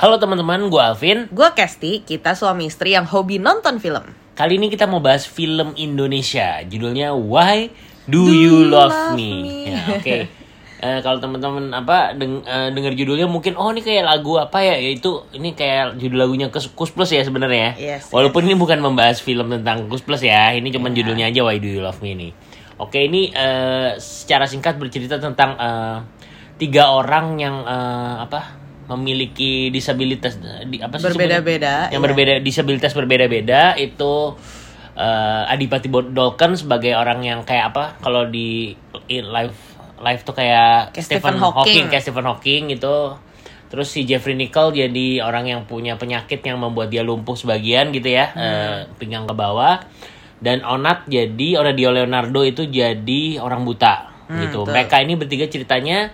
Halo teman-teman, gue Alvin. Gue Kesti, kita suami istri yang hobi nonton film. Kali ini kita mau bahas film Indonesia. Judulnya Why Do, You Love, Me? Ya, Oke. Eh, kalau teman-teman apa deng eh, dengar judulnya mungkin oh ini kayak lagu apa ya yaitu ini kayak judul lagunya Kus, Plus ya sebenarnya ya Yes, walaupun ini bukan membahas film tentang Kus Plus ya ini cuma judulnya aja Why Do You Love Me ini oke ini eh, secara singkat bercerita tentang eh, tiga orang yang eh, apa memiliki disabilitas di, apa sih? Berbeda-beda, yang iya. berbeda disabilitas berbeda-beda itu eh, Adipati Dolken sebagai orang yang kayak apa kalau di live live tuh kayak, Kayak Stephen, Stephen Hawking. Hawking. kayak Stephen Hawking gitu terus si Jeffrey Nicole jadi orang yang punya penyakit yang membuat dia lumpuh sebagian gitu ya eh, pinggang ke bawah dan Onat jadi Dio Leonardo itu jadi orang buta gitu betul. mereka ini bertiga ceritanya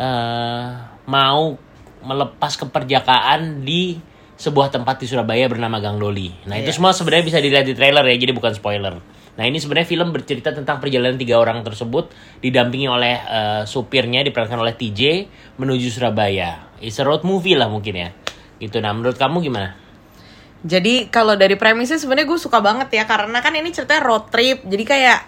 eh mau melepas keperjakaan di sebuah tempat di Surabaya bernama Gang Doli. Nah itu Yes. semua sebenarnya bisa dilihat di trailer ya, jadi bukan spoiler. Nah ini sebenarnya film bercerita tentang perjalanan tiga orang tersebut didampingi oleh eh, supirnya diperankan oleh TJ menuju Surabaya. It's a road movie lah mungkin ya. Gitu. Nah menurut kamu gimana? Jadi kalau dari premisnya sebenarnya gue suka banget ya karena kan ini ceritanya road trip. Jadi kayak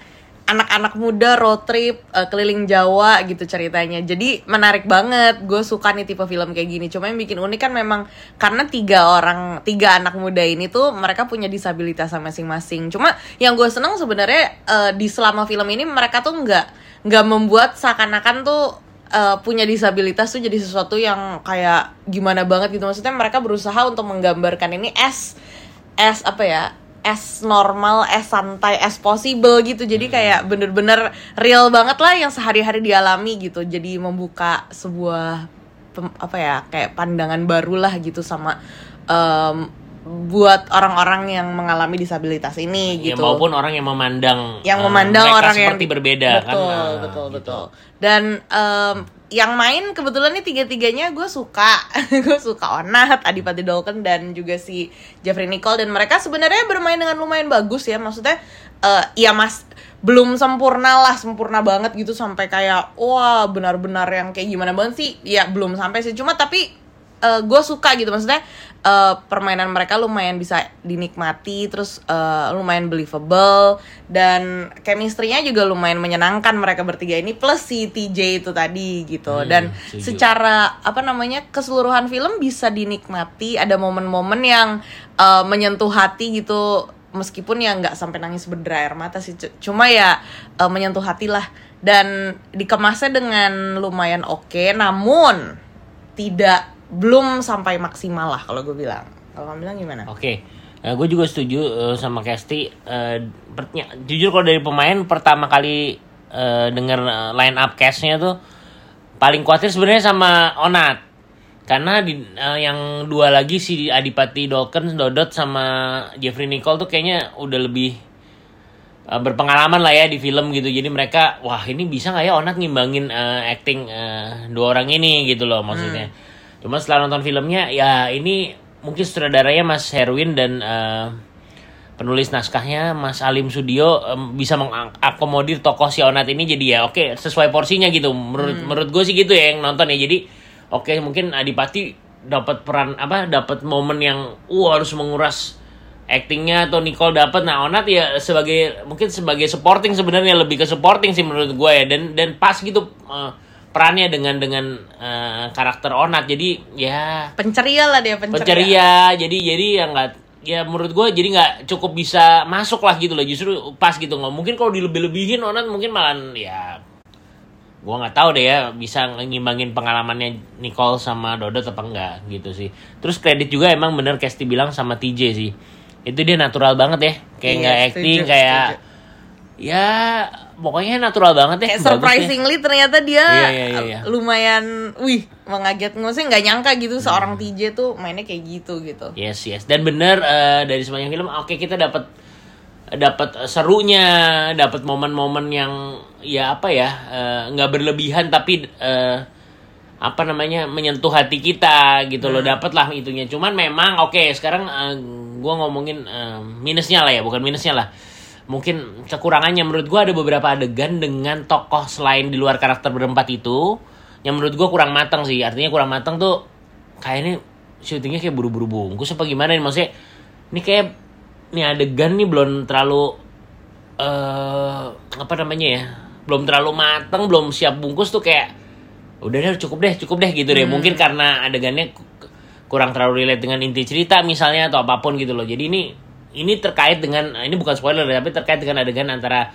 anak-anak muda road trip eh, keliling Jawa gitu ceritanya. Jadi menarik banget. Gue suka nih tipe film kayak gini. Cuma yang bikin unik kan memang karena tiga orang, tiga anak muda ini tuh mereka punya disabilitas masing-masing. Cuma yang gue seneng sebenarnya eh, di selama film ini mereka tuh nggak nggak membuat seakan-akan tuh eh, punya disabilitas tuh jadi sesuatu yang kayak gimana banget gitu maksudnya mereka berusaha untuk menggambarkan ini as as apa ya as normal as santai as possible gitu. Jadi kayak bener-bener real banget lah yang sehari-hari dialami gitu. Jadi membuka sebuah apa ya kayak pandangan baru lah gitu sama em, buat orang-orang yang mengalami disabilitas ini Ya, gitu. maupun orang yang memandang yang eh, memandang mereka orang yang seperti berbeda kan. betul Nah, betul gitu. betul. Dan em, yang main kebetulan nih tiga tiganya gue suka. Gue suka Onat Adipati Dolken dan juga si Jeffrey Nicole. Dan mereka sebenarnya bermain dengan lumayan bagus ya. Maksudnya eh ya mas belum sempurna lah sempurna banget gitu. Sampai kayak wah benar-benar yang kayak gimana banget sih. Ya belum sampai sih. Cuma tapi gue suka gitu. Maksudnya eh, permainan mereka lumayan bisa dinikmati terus eh, lumayan believable dan chemistry-nya juga lumayan menyenangkan mereka bertiga ini plus si TJ itu tadi gitu. Hmm, dan setuju. secara apa namanya keseluruhan film bisa dinikmati. Ada momen-momen yang eh, menyentuh hati gitu. Meskipun ya nggak sampai nangis berair mata sih cu- cuma ya eh, menyentuh hati lah. Dan dikemasnya dengan lumayan oke namun tidak belum sampai maksimal lah kalau gue bilang kalau kamu bilang gimana Oke, gue juga setuju eh, sama Kesti. Eh, pertnya- jujur kalau dari pemain pertama kali eh, denger eh, line up castnya tuh paling khawatir sebenarnya sama Onat. Karena di eh, yang dua lagi si Adipati Dolken, Dodot sama Jeffrey Nicole tuh kayaknya udah lebih eh, berpengalaman lah ya di film gitu. Jadi mereka wah ini bisa nggak ya Onat ngimbangin eh, acting eh, dua orang ini gitu loh maksudnya. Cuma setelah nonton filmnya ya ini mungkin sutradaranya Mas Herwin dan eh, penulis naskahnya Mas Alim Sudio em, bisa mengakomodir tokoh si Onat ini jadi ya oke sesuai porsinya gitu. Menurut menurut gue sih gitu ya yang nonton ya. Jadi oke mungkin Adipati dapat peran apa dapat momen yang wah harus menguras actingnya atau Nicole dapat nah Onat ya sebagai mungkin sebagai supporting sebenarnya lebih ke supporting sih menurut gue ya dan dan pas gitu eh, perannya dengan dengan eh, karakter Onat. Jadi ya penceria lah dia penceria, penceria. Jadi jadi ya nggak ya menurut gue jadi nggak cukup bisa masuk lah gitu loh. Justru pas gitu nggak mungkin kalau dilebih-lebihin Onat mungkin malah ya gue nggak tahu deh ya bisa ngimbangin pengalamannya Nicole sama Dodot apa enggak gitu sih. Terus kredit juga emang bener Kesti bilang sama TJ sih. Itu dia natural banget ya. Kayak Iya, nggak setuju, acting kayak setuju. Ya pokoknya natural banget ya kayak surprisingly ternyata dia Iya, iya, iya, iya. lumayan wih mengaget maksudnya nggak nyangka gitu seorang TJ tuh mainnya kayak gitu gitu. Yes yes. Dan bener eh, dari sepanjang film oke kita dapat dapat serunya dapat momen-momen yang ya apa ya eh, nggak berlebihan tapi eh, apa namanya menyentuh hati kita gitu loh. Dapat lah itunya. Cuman memang oke sekarang eh, gua ngomongin eh, minusnya lah ya bukan minusnya lah mungkin kekurangannya. Menurut gua ada beberapa adegan dengan tokoh selain di luar karakter berempat itu yang menurut gua kurang matang sih. Artinya kurang matang tuh kayaknya syutingnya kayak buru-buru bungkus apa gimana nih? Maksudnya ini kayak nih adegan nih belum terlalu eh apa namanya ya? Belum terlalu mateng belum siap bungkus tuh kayak udah deh cukup deh cukup deh gitu deh. Mungkin karena adegannya ku- kurang terlalu relate dengan inti cerita misalnya atau apa pun gitu loh. Jadi ini ini terkait dengan ini bukan spoiler tapi terkait dengan adegan antara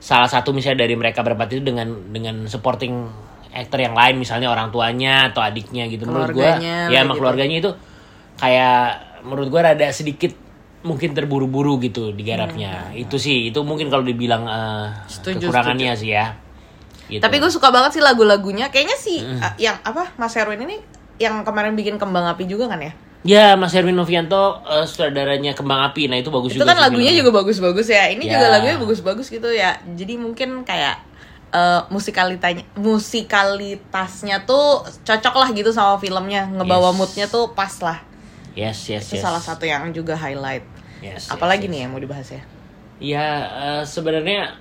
salah satu misalnya dari mereka berempat itu dengan dengan supporting actor yang lain misalnya orang tuanya atau adiknya gitu menurut gua Keluarganya ya sama gitu. keluarganya itu kayak menurut gua rada sedikit mungkin terburu-buru gitu digarapnya itu sih itu mungkin kalau dibilang eh, Hmm. Setuju, kekurangannya sih ya Gitu. Tapi gue suka banget sih lagu-lagunya. Kayaknya sih uh, yang apa Mas Erwin ini yang kemarin bikin kembang api juga kan ya? Ya, Mas Erwin Novianto eh, sutradaranya Kembang Api. Nah, itu bagus Itu juga. kan sih lagunya juga bagus-bagus ya. Ini Ya. juga lagunya bagus-bagus gitu ya. Jadi mungkin kayak eh, musikalitanya musikalitasnya tuh cocok lah gitu sama filmnya. Ngebawa Yes. moodnya tuh pas lah. Yes, yes, Itu yes. salah satu yang juga highlight. Yes, Apalagi yes, nih yang mau dibahas ya? Ya, eh, sebenarnya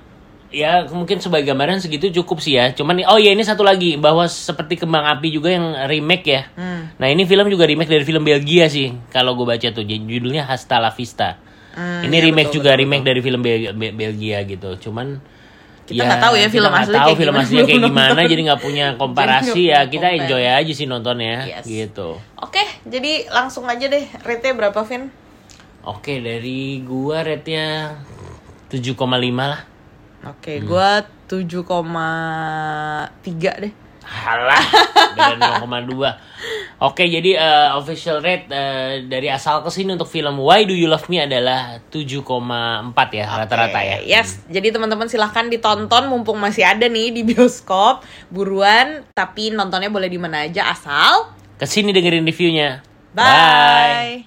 ya mungkin sebagai gambaran segitu cukup sih ya. Cuman oh ya ini satu lagi bahwa seperti Kembang Api juga yang remake ya. Hmm. Nah, ini film juga remake dari film Belgia sih. Kalau gue baca tuh judulnya Hasta la Vista. Hmm, ini iya, remake betul, juga betul, remake dari film Bel- Be- Belgia gitu. Cuman Kita nggak tahu ya film asli tahu kayak film gimana, aslinya kayak gimana jadi nggak punya komparasi ya kita compare. enjoy aja sih nontonnya Yes. gitu Oke, jadi langsung aja deh. Rate berapa, Vin? Oke, dari gua rate-nya 7,5 lah. Oke, Hmm. gua 7,3 deh. Halah, beda 0,2. Oke, jadi eh, official rate eh, dari asal ke sini untuk film Why Do You Love Me adalah 7,4 ya rata-rata ya. Oke, Yes, jadi teman-teman silahkan ditonton mumpung masih ada nih di bioskop. Buruan, tapi nontonnya boleh di mana aja asal. Ke sini dengerin reviewnya. Bye.